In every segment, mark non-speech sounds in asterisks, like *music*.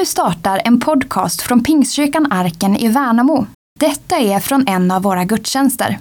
Nu startar en podcast från Pingstkyrkan Arken i Värnamo. Detta är från en av våra gudstjänster.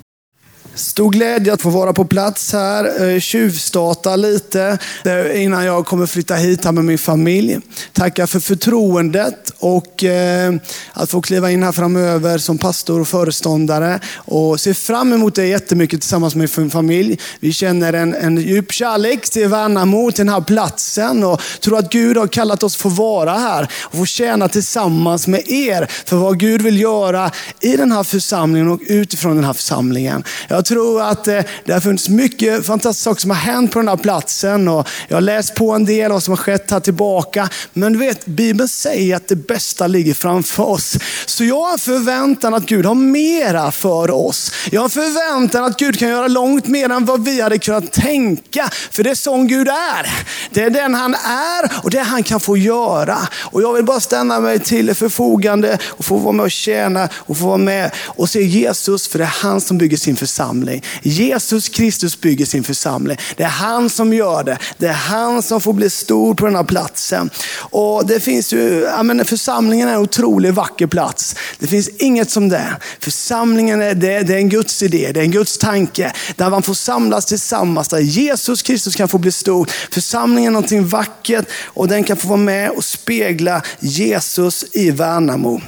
Stor glädje att få vara på plats här, eh, tjuvstarta lite eh, innan jag kommer flytta hit här med min familj. Tacka för förtroendet och eh, att få kliva in här framöver som pastor och föreståndare. Och ser fram emot det jättemycket tillsammans med min familj. Vi känner en, en djup kärlek till Värnamo, till den här platsen och tror att Gud har kallat oss för att vara här och få tjäna tillsammans med er för vad Gud vill göra i den här församlingen och utifrån den här församlingen. Jag tror att eh, det har funnits mycket fantastiska saker som har hänt på den här platsen. Och jag har läst på en del av vad som har skett här tillbaka. Men du vet, Bibeln säger att det bästa ligger framför oss. Så jag har förväntan att Gud har mera för oss. Jag har förväntan att Gud kan göra långt mer än vad vi hade kunnat tänka. För det är sån Gud är. Det är den han är och det han kan få göra. Och jag vill bara ställa mig till förfogande och få vara med och tjäna och få vara med och se Jesus. För det är han som bygger sin församling församling. Jesus Kristus bygger sin församling. Det är han som gör det. Det är han som får bli stor på den här platsen. Och det finns ju, ja, men församlingen är en otroligt vacker plats. Det finns inget som det. Församlingen är, det, det är en Guds idé, det är en Guds tanke. Där man får samlas tillsammans, där Jesus Kristus kan få bli stor. Församlingen är någonting vackert och den kan få vara med och spegla Jesus i Värnamo.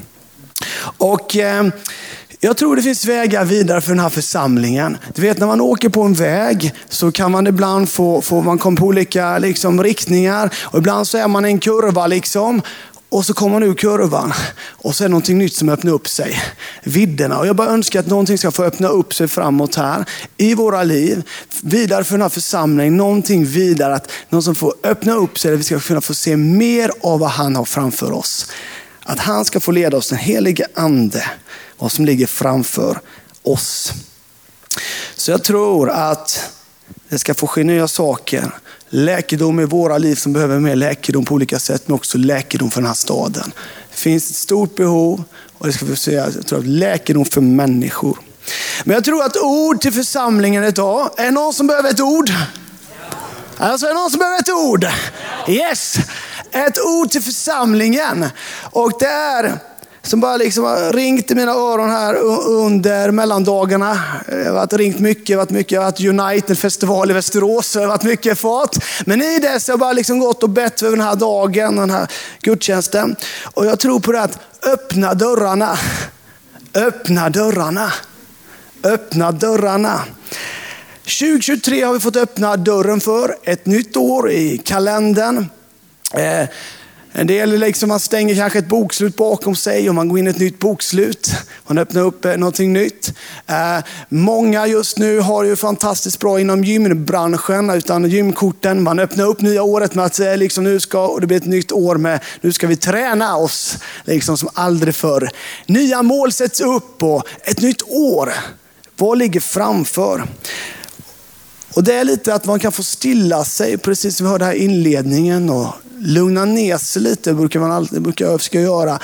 Och... Eh, jag tror det finns vägar vidare för den här församlingen. Du vet när man åker på en väg så kan man ibland få, få man komma på olika liksom, riktningar. Och ibland så är man i en kurva liksom. Och så kommer man ur kurvan och så är det någonting nytt som öppnar upp sig. Vidderna. Och jag bara önskar att någonting ska få öppna upp sig framåt här i våra liv. Vidare för den här församlingen, någonting vidare. Att någon som får öppna upp sig, där vi ska kunna få se mer av vad han har framför oss. Att han ska få leda oss, den helige ande vad som ligger framför oss. Så jag tror att det ska få ske nya saker. Läkedom i våra liv som behöver mer läkedom på olika sätt, men också läkedom för den här staden. Det finns ett stort behov och det ska vi säga, jag tror, läkedom för människor. Men jag tror att ord till församlingen idag, är det någon som behöver ett ord? Alltså är det någon som behöver ett ord? Yes! Ett ord till församlingen. Och det är som bara liksom har ringt i mina öron här under mellandagarna. Det har varit ringt mycket, varit mycket, har varit United-festival i Västerås, det har varit mycket fart. Men i det så har jag bara liksom gått och bett över den här dagen, den här gudstjänsten. Och jag tror på det att öppna dörrarna. Öppna dörrarna. Öppna dörrarna. 2023 har vi fått öppna dörren för, ett nytt år i kalendern. Eh, en del liksom man stänger kanske ett bokslut bakom sig och man går in i ett nytt bokslut. Man öppnar upp eh, någonting nytt. Eh, många just nu har ju fantastiskt bra inom gymbranschen, utan gymkorten. Man öppnar upp nya året med att eh, liksom, nu ska och det blir ett nytt år med nu ska vi träna oss liksom som aldrig förr. Nya mål sätts upp och ett nytt år. Vad ligger framför? Och det är lite att man kan få stilla sig, precis som vi hörde här i inledningen. Och lugna ner sig lite, brukar man alltid, brukar jag försöka göra.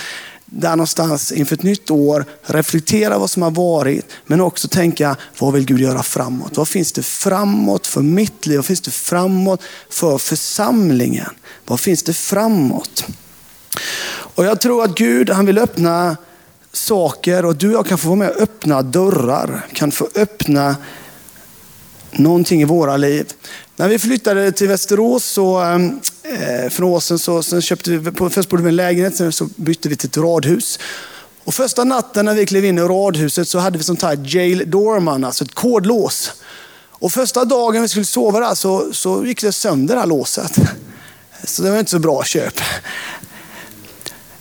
Där någonstans inför ett nytt år, reflektera vad som har varit, men också tänka, vad vill Gud göra framåt? Vad finns det framåt för mitt liv? Vad finns det framåt för församlingen? Vad finns det framåt? Och jag tror att Gud, han vill öppna saker och du och jag kan få vara med och öppna dörrar, kan få öppna någonting i våra liv. När vi flyttade till Västerås så, ehm, eh, från Åsen så, sen köpte vi, först bodde vi i en lägenhet, sen så bytte vi till ett radhus. Och första natten när vi klev in i radhuset så hade vi sånt här jail doorman, alltså ett kodlås. Och första dagen vi skulle sova där så, så gick det sönder det här låset. Så det var inte så bra köp.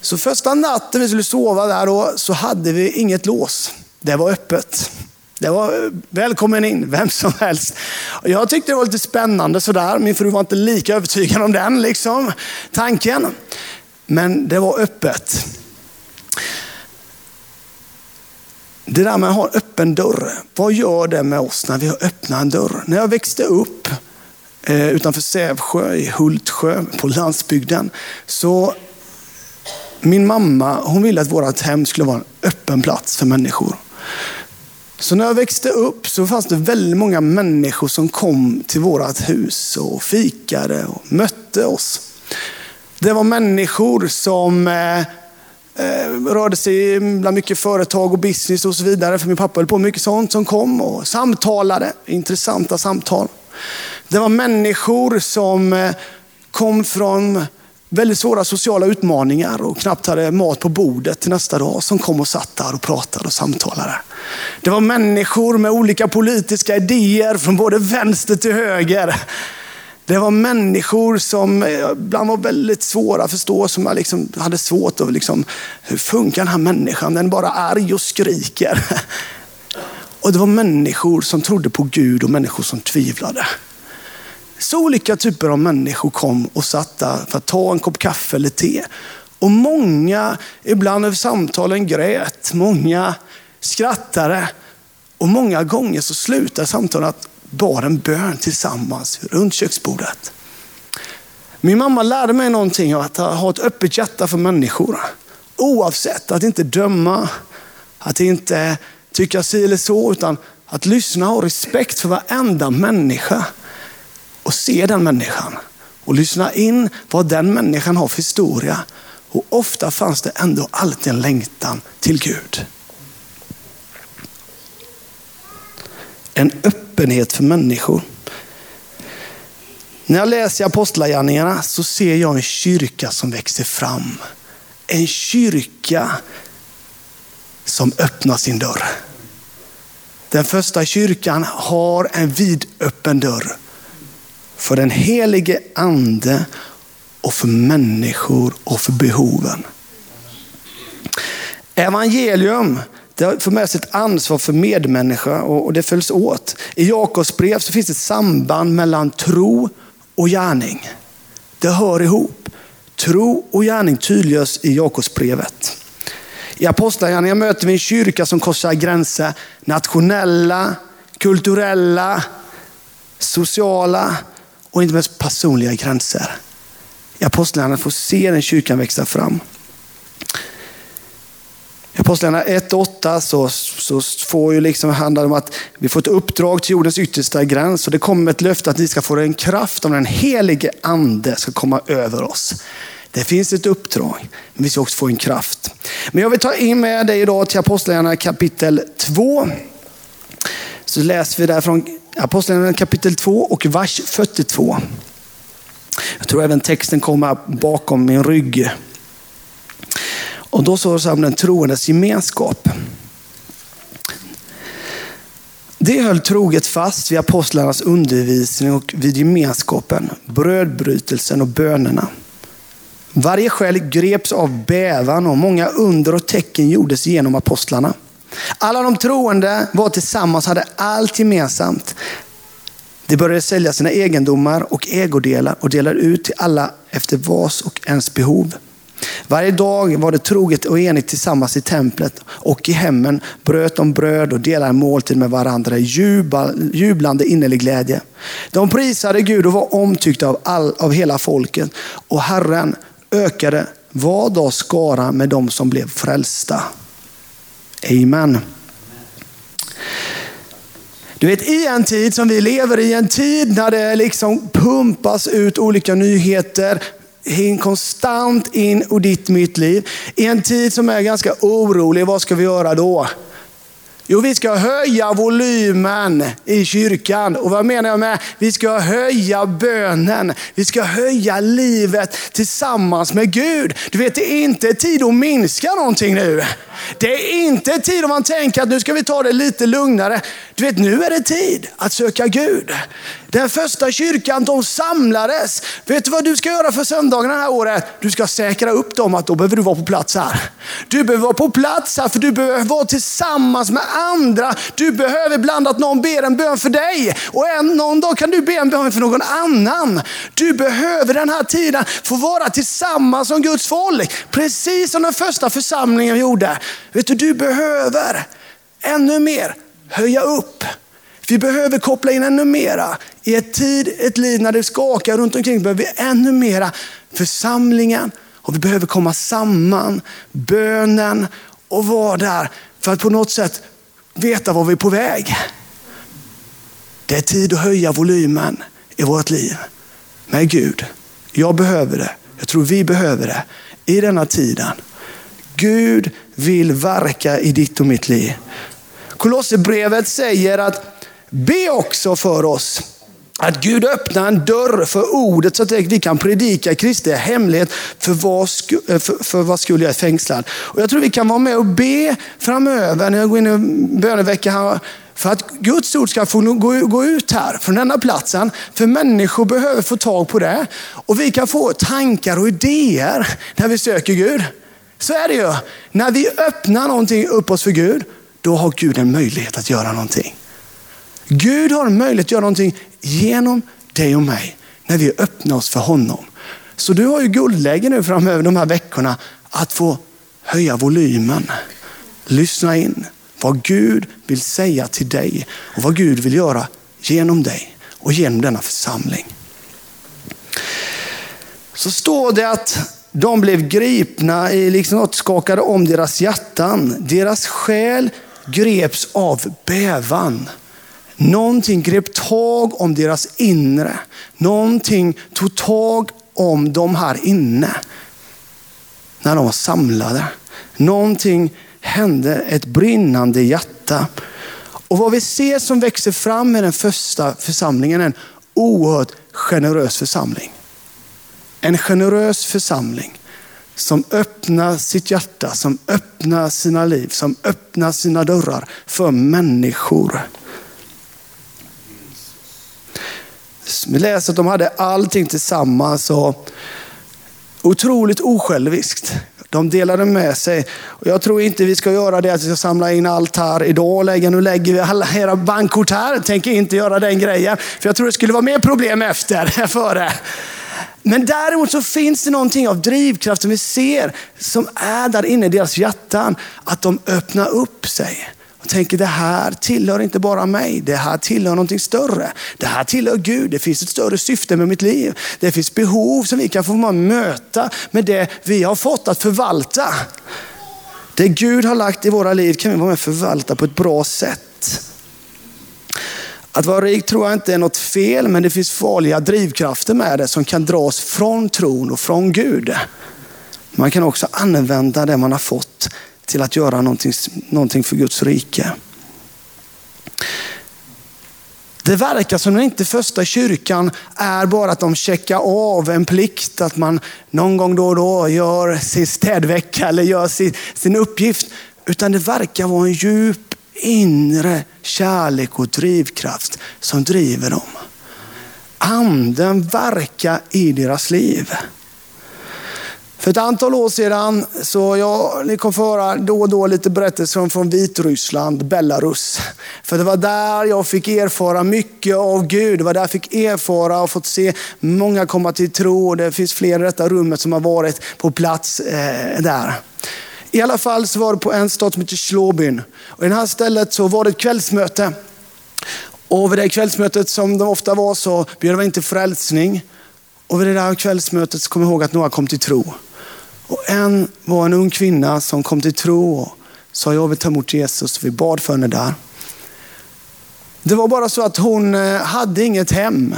Så första natten vi skulle sova där då, så hade vi inget lås. Det var öppet. Det var eh, välkommen in, vem som helst. Jag tyckte det var lite spännande sådär. Min fru var inte lika övertygad om den liksom, tanken. Men det var öppet. Det där med att ha en öppen dörr, vad gör det med oss när vi har öppnat en dörr? När jag växte upp eh, utanför Sävsjö i Hultsjö på landsbygden, så min mamma hon ville att vårt hem skulle vara en öppen plats för människor. Så när jag växte upp så fanns det väldigt många människor som kom till vårt hus och fikade och mötte oss. Det var människor som eh, eh, rörde sig bland mycket företag och business och så vidare. För min pappa höll på med mycket sånt som kom och samtalade. Intressanta samtal. Det var människor som eh, kom från väldigt svåra sociala utmaningar och knappt hade mat på bordet till nästa dag som kom och satt där och pratade och samtalade. Det var människor med olika politiska idéer från både vänster till höger. Det var människor som eh, ibland var väldigt svåra att förstå, som jag liksom hade svårt att liksom, hur funkar den här människan? Den är bara arg och skriker. *laughs* Och det var människor som trodde på Gud och människor som tvivlade. Så olika typer av människor kom och satt där för att ta en kopp kaffe eller te. Och många, ibland över samtalen grät, många skrattade. Och många gånger så slutade samtalen att bara en bön tillsammans runt köksbordet. Min mamma lärde mig någonting av att ha ett öppet hjärta för människor. Oavsett, att inte döma, att inte tycka si eller så, utan att lyssna och ha respekt för varenda människa och se den människan och lyssna in vad den människan har för historia. Och ofta fanns det ändå alltid en längtan till Gud. En öppenhet för människor. När jag läser Apostlagärningarna så ser jag en kyrka som växer fram. En kyrka som öppnar sin dörr. Den första kyrkan har en vidöppen dörr för den helige ande och för människor och för behoven. Evangelium det för med sig ett ansvar för medmänniska och det följs åt. I Jakobs brev så finns det ett samband mellan tro och gärning. Det hör ihop. Tro och gärning tydliggörs i Jakobsbrevet. I Apostlagärningarna möter vi en kyrka som korsar gränser. Nationella, kulturella, sociala och inte minst personliga gränser. I Apostlagärningarna får se den kyrkan växa fram. I Apostlagärningarna 1.8 så, så får ju liksom, handlar det om att vi får ett uppdrag till jordens yttersta gräns och det kommer ett löfte att ni ska få en kraft om den helige ande ska komma över oss. Det finns ett uppdrag, men vi ska också få en kraft. Men jag vill ta in med dig idag till Apostlagärningarna kapitel 2. Så läser vi där från Apostlagärningarna kapitel 2 och vers 42. Jag tror även texten kommer bakom min rygg. Och då står det så här om den troendes gemenskap. Det höll troget fast vid apostlarnas undervisning och vid gemenskapen, brödbrytelsen och bönerna. Varje själ greps av bävan och många under och tecken gjordes genom apostlarna. Alla de troende var tillsammans hade allt gemensamt. De började sälja sina egendomar och ägodelar och delade ut till alla efter vars och ens behov. Varje dag var det troget och enigt tillsammans i templet och i hemmen, bröt de bröd och delade måltid med varandra i jublande innerlig glädje. De prisade Gud och var omtyckta av, all, av hela folket och Herren ökade var dag skara med dem som blev frälsta. Amen. Du vet, i en tid som vi lever i, en tid när det liksom pumpas ut olika nyheter, in konstant in i ditt mitt liv. I en tid som är ganska orolig, vad ska vi göra då? Jo, vi ska höja volymen i kyrkan. Och vad menar jag med? Vi ska höja bönen. Vi ska höja livet tillsammans med Gud. Du vet, det är inte tid att minska någonting nu. Det är inte tid om man tänker att nu ska vi ta det lite lugnare. Du vet, nu är det tid att söka Gud. Den första kyrkan, de samlades. Vet du vad du ska göra för söndagen det här året? Du ska säkra upp dem att då behöver du vara på plats här. Du behöver vara på plats här för du behöver vara tillsammans med andra. Du behöver ibland att någon ber en bön för dig och en, någon dag kan du be en bön för någon annan. Du behöver den här tiden få vara tillsammans som Guds folk. Precis som den första församlingen gjorde. Vet du, du behöver ännu mer höja upp. Vi behöver koppla in ännu mera. I ett tid, ett liv när det skakar runt omkring behöver vi ännu mera församlingen och vi behöver komma samman, bönen och vara där för att på något sätt veta var vi är på väg. Det är tid att höja volymen i vårt liv Men Gud. Jag behöver det Jag tror vi behöver det i denna tiden. Gud vill verka i ditt och mitt liv. Kolosserbrevet säger att be också för oss att Gud öppnar en dörr för ordet så att vi kan predika Kristi hemlighet för vad, sku, eh, för, för vad skulle jag är fängslad. Och jag tror vi kan vara med och be framöver när jag går in i bönevecka här. För att Guds ord ska få gå, gå ut här från denna platsen. För människor behöver få tag på det. Och vi kan få tankar och idéer när vi söker Gud. Så är det ju. När vi öppnar någonting upp oss för Gud, då har Gud en möjlighet att göra någonting. Gud har en möjlighet att göra någonting genom dig och mig när vi öppnar oss för honom. Så du har ju guldläge nu framöver de här veckorna att få höja volymen. Lyssna in vad Gud vill säga till dig och vad Gud vill göra genom dig och genom denna församling. Så står det att de blev gripna i liksom något skakade om deras hjärtan. Deras själ greps av bävan. Någonting grep tag om deras inre. Någonting tog tag om dem här inne. När de var samlade. Någonting hände, ett brinnande hjärta. Och vad vi ser som växer fram i den första församlingen är en oerhört generös församling. En generös församling som öppnar sitt hjärta, som öppnar sina liv, som öppnar sina dörrar för människor. Vi läser att de hade allting tillsammans och otroligt osjälviskt. De delade med sig. Och jag tror inte vi ska göra det att vi ska samla in allt här idag. och Lägga, nu lägger vi alla era bankkort här. Tänker inte göra den grejen. För jag tror det skulle vara mer problem efter, *laughs* före. Men däremot så finns det någonting av drivkraft som vi ser som är där inne i deras hjärtan. Att de öppnar upp sig och tänker det här tillhör inte bara mig, det här tillhör någonting större. Det här tillhör Gud, det finns ett större syfte med mitt liv. Det finns behov som vi kan få möta med det vi har fått att förvalta. Det Gud har lagt i våra liv kan vi vara med och förvalta på ett bra sätt. Att vara rik tror jag inte är något fel, men det finns farliga drivkrafter med det som kan dras från tron och från Gud. Man kan också använda det man har fått till att göra någonting, någonting för Guds rike. Det verkar som att inte första kyrkan är bara att de checkar av en plikt, att man någon gång då och då gör sin städvecka eller gör sin, sin uppgift. Utan det verkar vara en djup inre kärlek och drivkraft som driver dem. Anden verkar i deras liv. För ett antal år sedan, så jag, ni kommer få höra då och då lite berättelser från Vitryssland, Belarus. För det var där jag fick erfara mycket av Gud. Det var där jag fick erfara och fått se många komma till tro. Det finns fler i detta rummet som har varit på plats eh, där. I alla fall så var det på en stad som heter Slåbyn. Och I det här stället så var det ett kvällsmöte. Och vid det kvällsmötet som det ofta var så bjöd man in till frälsning. Och vid det där kvällsmötet så kom jag ihåg att några kom till tro. Och en var en ung kvinna som kom till tro och sa jag vill ta emot Jesus. Vi bad för henne där. Det var bara så att hon eh, hade inget hem.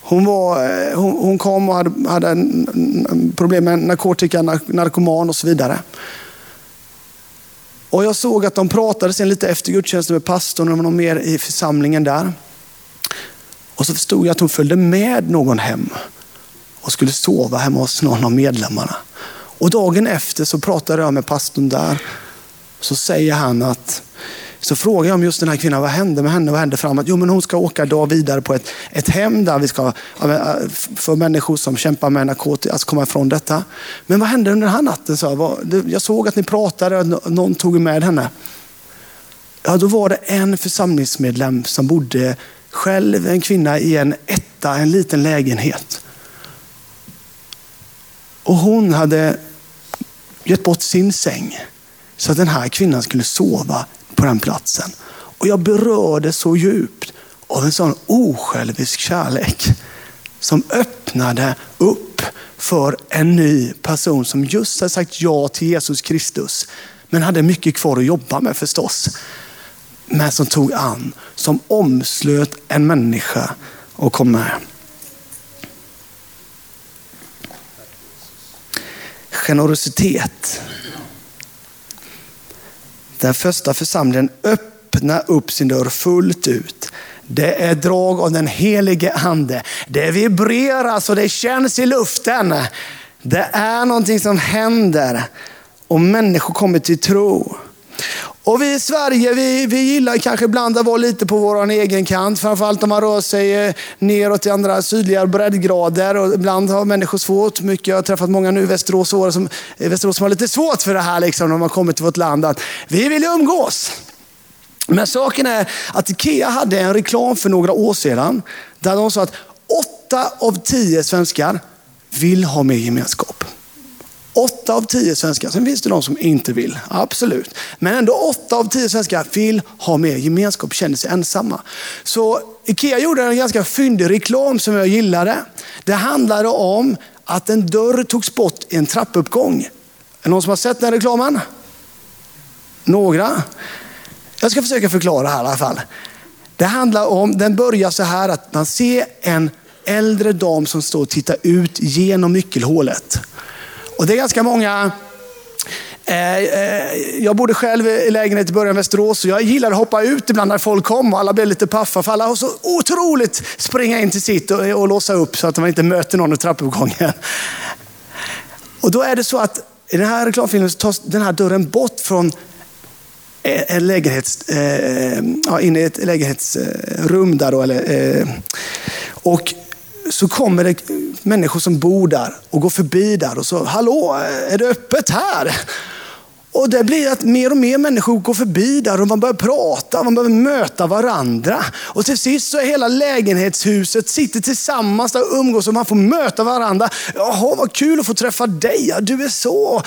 Hon, var, eh, hon, hon kom och hade, hade problem med narkotika, narkoman och så vidare. Och jag såg att de pratade sen lite efter gudstjänsten med pastorn och någon mer i församlingen där. Och så förstod jag att hon följde med någon hem och skulle sova hemma hos någon av medlemmarna. Och dagen efter så pratade jag med pastorn där. Så säger han att, så frågar jag om just den här kvinnan, vad hände med henne? Vad hände framåt? Jo, men hon ska åka dag vidare på ett, ett hem där vi ska, äh, för människor som kämpar med narkotika, alltså komma ifrån detta. Men vad hände under den här natten? Så jag, jag såg att ni pratade, och någon tog med henne. Ja, då var det en församlingsmedlem som bodde själv, en kvinna i en etta, en liten lägenhet. Och hon hade gett bort sin säng så att den här kvinnan skulle sova på den platsen. Och jag berördes så djupt av en sån osjälvisk kärlek som öppnade upp för en ny person som just hade sagt ja till Jesus Kristus. Men hade mycket kvar att jobba med förstås. Men som tog an, som omslöt en människa och kom med. Generositet. Den första församlingen öppnar upp sin dörr fullt ut. Det är drag av den helige ande. Det vibreras och det känns i luften. Det är någonting som händer och människor kommer till tro. Och vi i Sverige, vi, vi gillar kanske ibland att vara lite på vår egen kant. Framförallt om man rör sig eh, neråt i andra sydliga breddgrader. Och ibland har människor svårt. Mycket, jag har träffat många nu i Västerås, som, Västerås som har lite svårt för det här liksom, när man kommer till vårt land. Att vi vill umgås. Men saken är att Ikea hade en reklam för några år sedan. Där de sa att åtta av tio svenskar vill ha mer gemenskap. Åtta av tio svenskar, sen finns det de som inte vill, absolut. Men ändå åtta av tio svenskar vill ha mer gemenskap, känner sig ensamma. Så Ikea gjorde en ganska fyndig reklam som jag gillade. Det handlade om att en dörr togs bort i en trappuppgång. Är det någon som har sett den reklamen? Några? Jag ska försöka förklara här i alla fall. Det handlar om, den börjar så här att man ser en äldre dam som står och tittar ut genom nyckelhålet. Och det är ganska många eh, eh, jag bodde själv i lägenhet i början av Västerås och jag gillade att hoppa ut ibland när folk kom och alla blev lite paffa. För alla har så otroligt springa in till sitt och, och låsa upp så att man inte möter någon i trappuppgången. Och då är det så att i den här reklamfilmen så tas den här dörren bort från eh, en lägenhets, eh, ja, in i ett lägenhetsrum där då. Eller, eh, och så kommer det människor som bor där och går förbi där och så, hallå, är det öppet här? Och det blir att mer och mer människor går förbi där och man börjar prata, man börjar möta varandra. Och till sist så är hela lägenhetshuset sitter tillsammans där och umgås och man får möta varandra. Jaha, vad kul att få träffa dig. Ja, du är så,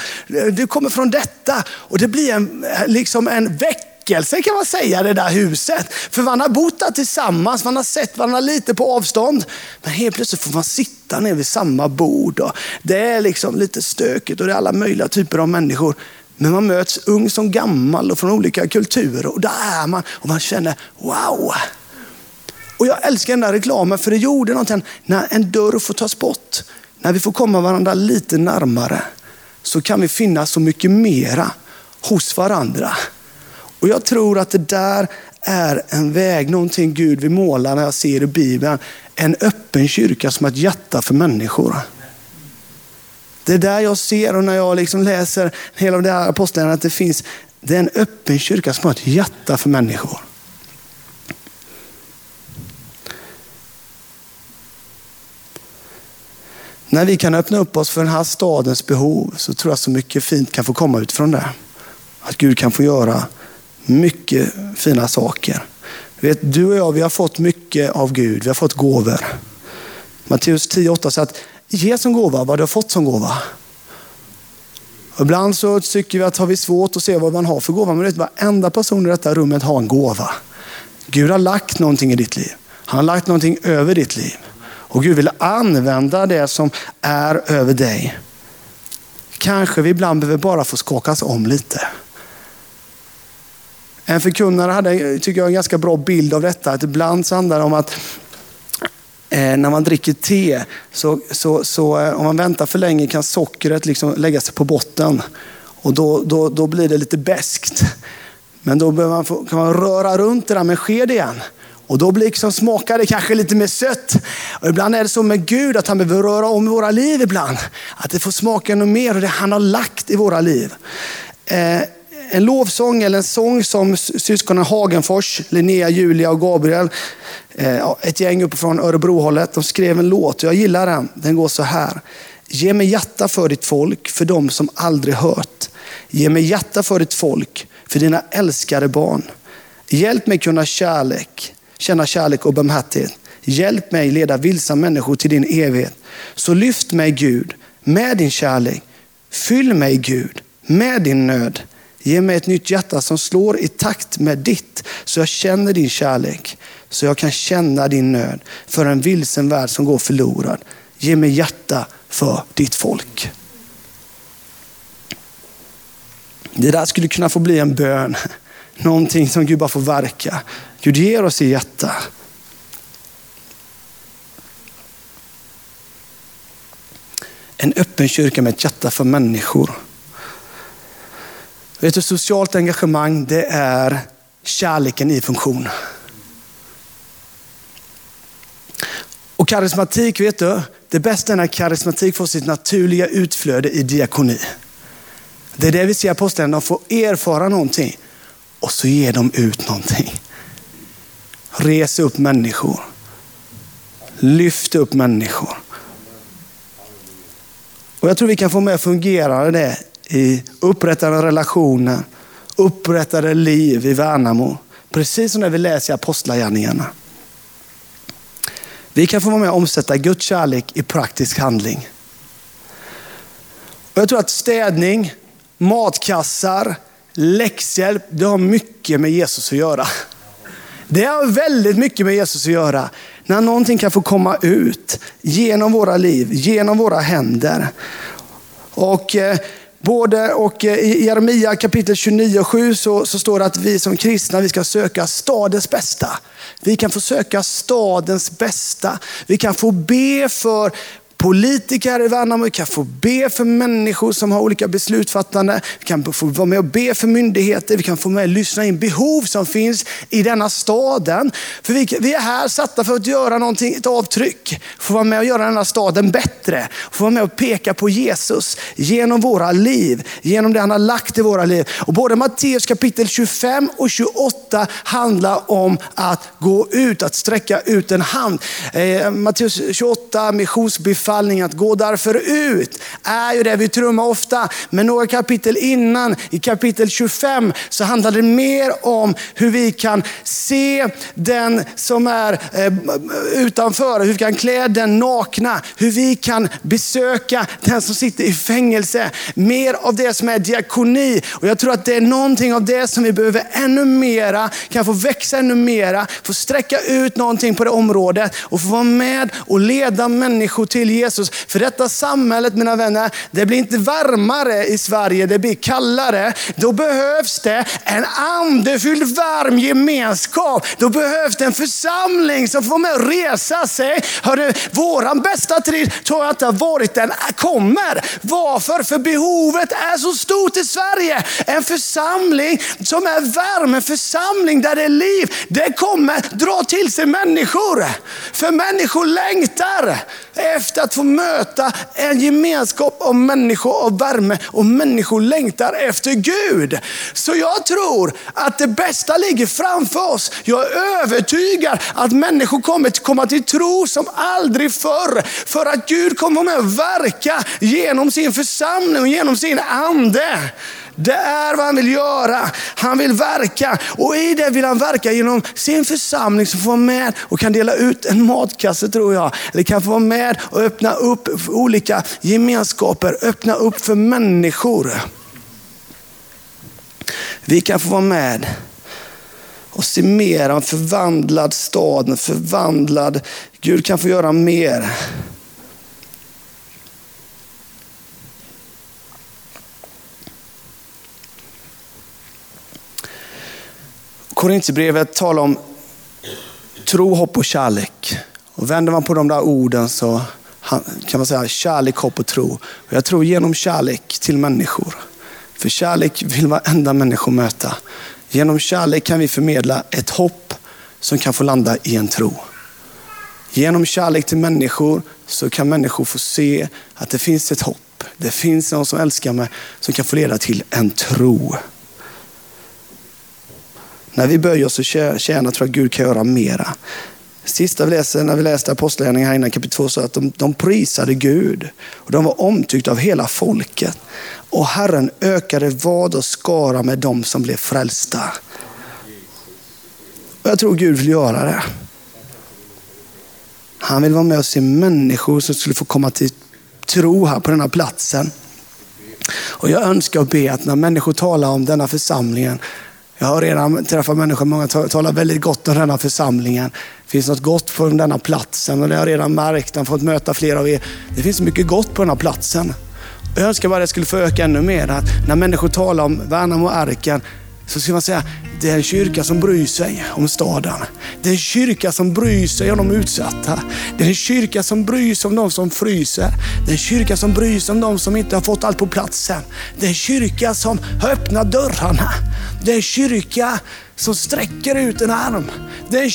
du kommer från detta. Och det blir en, liksom en väck väckelse kan man säga, det där huset. För man har bott där tillsammans, man har sett varandra lite på avstånd. Men helt plötsligt får man sitta ner vid samma bord. Och det är liksom lite stökigt och det är alla möjliga typer av människor. Men man möts ung som gammal och från olika kulturer och där är man och man känner wow. Och jag älskar den där reklamen för det gjorde någonting när en dörr får tas bort. När vi får komma varandra lite närmare så kan vi finna så mycket mera hos varandra. Och jag tror att det där är en väg, någonting Gud vill måla när jag ser i Bibeln. En öppen kyrka som ett hjärta för människor. Det är där jag ser och när jag liksom läser hela det här apostlagärningarna att det finns, det är en öppen kyrka som har ett hjärta för människor. När vi kan öppna upp oss för den här stadens behov så tror jag så mycket fint kan få komma utifrån det. Att Gud kan få göra mycket fina saker. Vet, du och jag vi har fått mycket av Gud, vi har fått gåvor. Matteus 10.8 säger att ge som gåva vad du har fått som gåva. Ibland så tycker vi att har vi svårt att se vad man har för gåva, men vet, varenda person i detta rummet har en gåva. Gud har lagt någonting i ditt liv. Han har lagt någonting över ditt liv. Och Gud vill använda det som är över dig. Kanske vi ibland behöver bara få skakas om lite. Eh, en förkunnare hade, tycker jag, en ganska bra bild av detta. Att ibland så handlar det om att eh, när man dricker te, så, så, så eh, om man väntar för länge kan sockret liksom lägga sig på botten. Och då, då, då blir det lite beskt. Men då man få, kan man röra runt det där med sked igen. Och då blir liksom, smakar det kanske lite mer sött. Och ibland är det så med Gud att han behöver röra om i våra liv ibland. Att det får smaka ännu mer och det han har lagt i våra liv. Eh, en lovsång eller en sång som syskonen Hagenfors, Linnea, Julia och Gabriel, eh, ett gäng uppifrån Örebrohållet, de skrev en låt. Jag gillar den. Den går så här. Ge mig hjärta för ditt folk, för dem som aldrig hört. Ge mig hjärta för ditt folk, för dina älskade barn. Hjälp mig kunna kärlek, känna kärlek och barmhärtighet. Hjälp mig leda vilsa människor till din evighet. Så lyft mig Gud med din kärlek. Fyll mig Gud med din nöd. Ge mig ett nytt hjärta som slår i takt med ditt, så jag känner din kärlek, så jag kan känna din nöd för en vilsen värld som går förlorad. Ge mig hjärta för ditt folk. Det där skulle kunna få bli en bön, *laughs* någonting som Gud bara får verka. Gud ger oss i hjärta. En öppen öppen kyrka med ett hjärta för människor. Vet du, socialt engagemang, det är kärleken i funktion. Och karismatik, vet du, det bästa är när karismatik får sitt naturliga utflöde i diakoni. Det är det vi ser i de får erfara någonting och så ger de ut någonting. Res upp människor. Lyft upp människor. Och Jag tror vi kan få med fungera det i upprättade relationer, upprättade liv i Värnamo. Precis som när vi läser i Apostlagärningarna. Vi kan få vara med och omsätta Guds kärlek i praktisk handling. Och jag tror att städning, matkassar, läxhjälp, det har mycket med Jesus att göra. Det har väldigt mycket med Jesus att göra. När någonting kan få komma ut genom våra liv, genom våra händer. Och eh, både och eh, i Jeremia kapitel 29 och 7 så, så står det att vi som kristna vi ska söka stadens bästa. Vi kan få söka stadens bästa. Vi kan få be för politiker i Värnamo, vi kan få be för människor som har olika beslutsfattande. Vi kan få vara med och be för myndigheter. Vi kan få med och lyssna in behov som finns i denna staden. För vi, vi är här satta för att göra någonting, ett avtryck. Få vara med och göra denna staden bättre. Få vara med och peka på Jesus genom våra liv. Genom det han har lagt i våra liv. Och både Matteus kapitel 25 och 28 handlar om att gå ut, att sträcka ut en hand. Eh, Matteus 28, missionsbefall befallning att gå därför ut är ju det vi trummar ofta. Men några kapitel innan, i kapitel 25, så handlar det mer om hur vi kan se den som är eh, utanför, hur vi kan klä den nakna, hur vi kan besöka den som sitter i fängelse. Mer av det som är diakoni. Och jag tror att det är någonting av det som vi behöver ännu mera, kan få växa ännu mera, få sträcka ut någonting på det området och få vara med och leda människor till Jesus. För detta samhället, mina vänner, det blir inte varmare i Sverige, det blir kallare. Då behövs det en andefylld varm gemenskap. Då behövs det en församling som får med att resa sig. Hörru, våran bästa tid tror jag inte har varit den kommer. Varför? För behovet är så stort i Sverige. En församling som är varm, en församling där det är liv. Det kommer dra till sig människor. För människor längtar efter att att få möta en gemenskap av människor av värme och människor längtar efter Gud. Så jag tror att det bästa ligger framför oss. Jag är övertygad att människor kommer att komma till tro som aldrig förr. För att Gud kommer med att verka genom sin församling och genom sin ande. Det är vad han vill göra. Han vill verka och i det vill han verka genom sin församling som får vara med och kan dela ut en matkasse tror jag. Eller kan få vara med och öppna upp olika gemenskaper, öppna upp för människor. Vi kan få vara med och se mer av en förvandlad stad, en förvandlad, Gud kan få göra mer. Korintierbrevet talar om tro, hopp och kärlek. Och vänder man på de där orden så kan man säga kärlek, hopp och tro. Och jag tror genom kärlek till människor. För kärlek vill varenda människa möta. Genom kärlek kan vi förmedla ett hopp som kan få landa i en tro. Genom kärlek till människor så kan människor få se att det finns ett hopp. Det finns någon som älskar mig som kan få leda till en tro. När vi böjer oss och tjänar tror jag Gud kan göra mera. Sista vi läser, när vi läste Apostlagärningarna här innan kapitel 2, så att de, de prisade Gud. Och de var omtyckta av hela folket. Och Herren ökade vad och skara med dem som blev frälsta. Och jag tror Gud vill göra det. Han vill vara med och se människor som skulle få komma till tro här på den här platsen. Och jag önskar och ber att när människor talar om denna församlingen jag har redan träffat människor, många talar väldigt gott om denna församlingen. Det finns något gott på denna platsen och det har jag redan märkt. Jag har fått möta flera av er. Det finns mycket gott på den här platsen. Jag önskar bara att det skulle få öka ännu mer. Att när människor talar om Värnamo och Arken, så ska man säga, det är en kyrka som bryr sig om staden. Det är en kyrka som bryr sig om de utsatta. Det är en kyrka som bryr sig om de som fryser. Det är en kyrka som bryr sig om de som inte har fått allt på plats än. Det är en kyrka som har öppnat dörrarna. Det är en kyrka som sträcker ut en arm. Det är en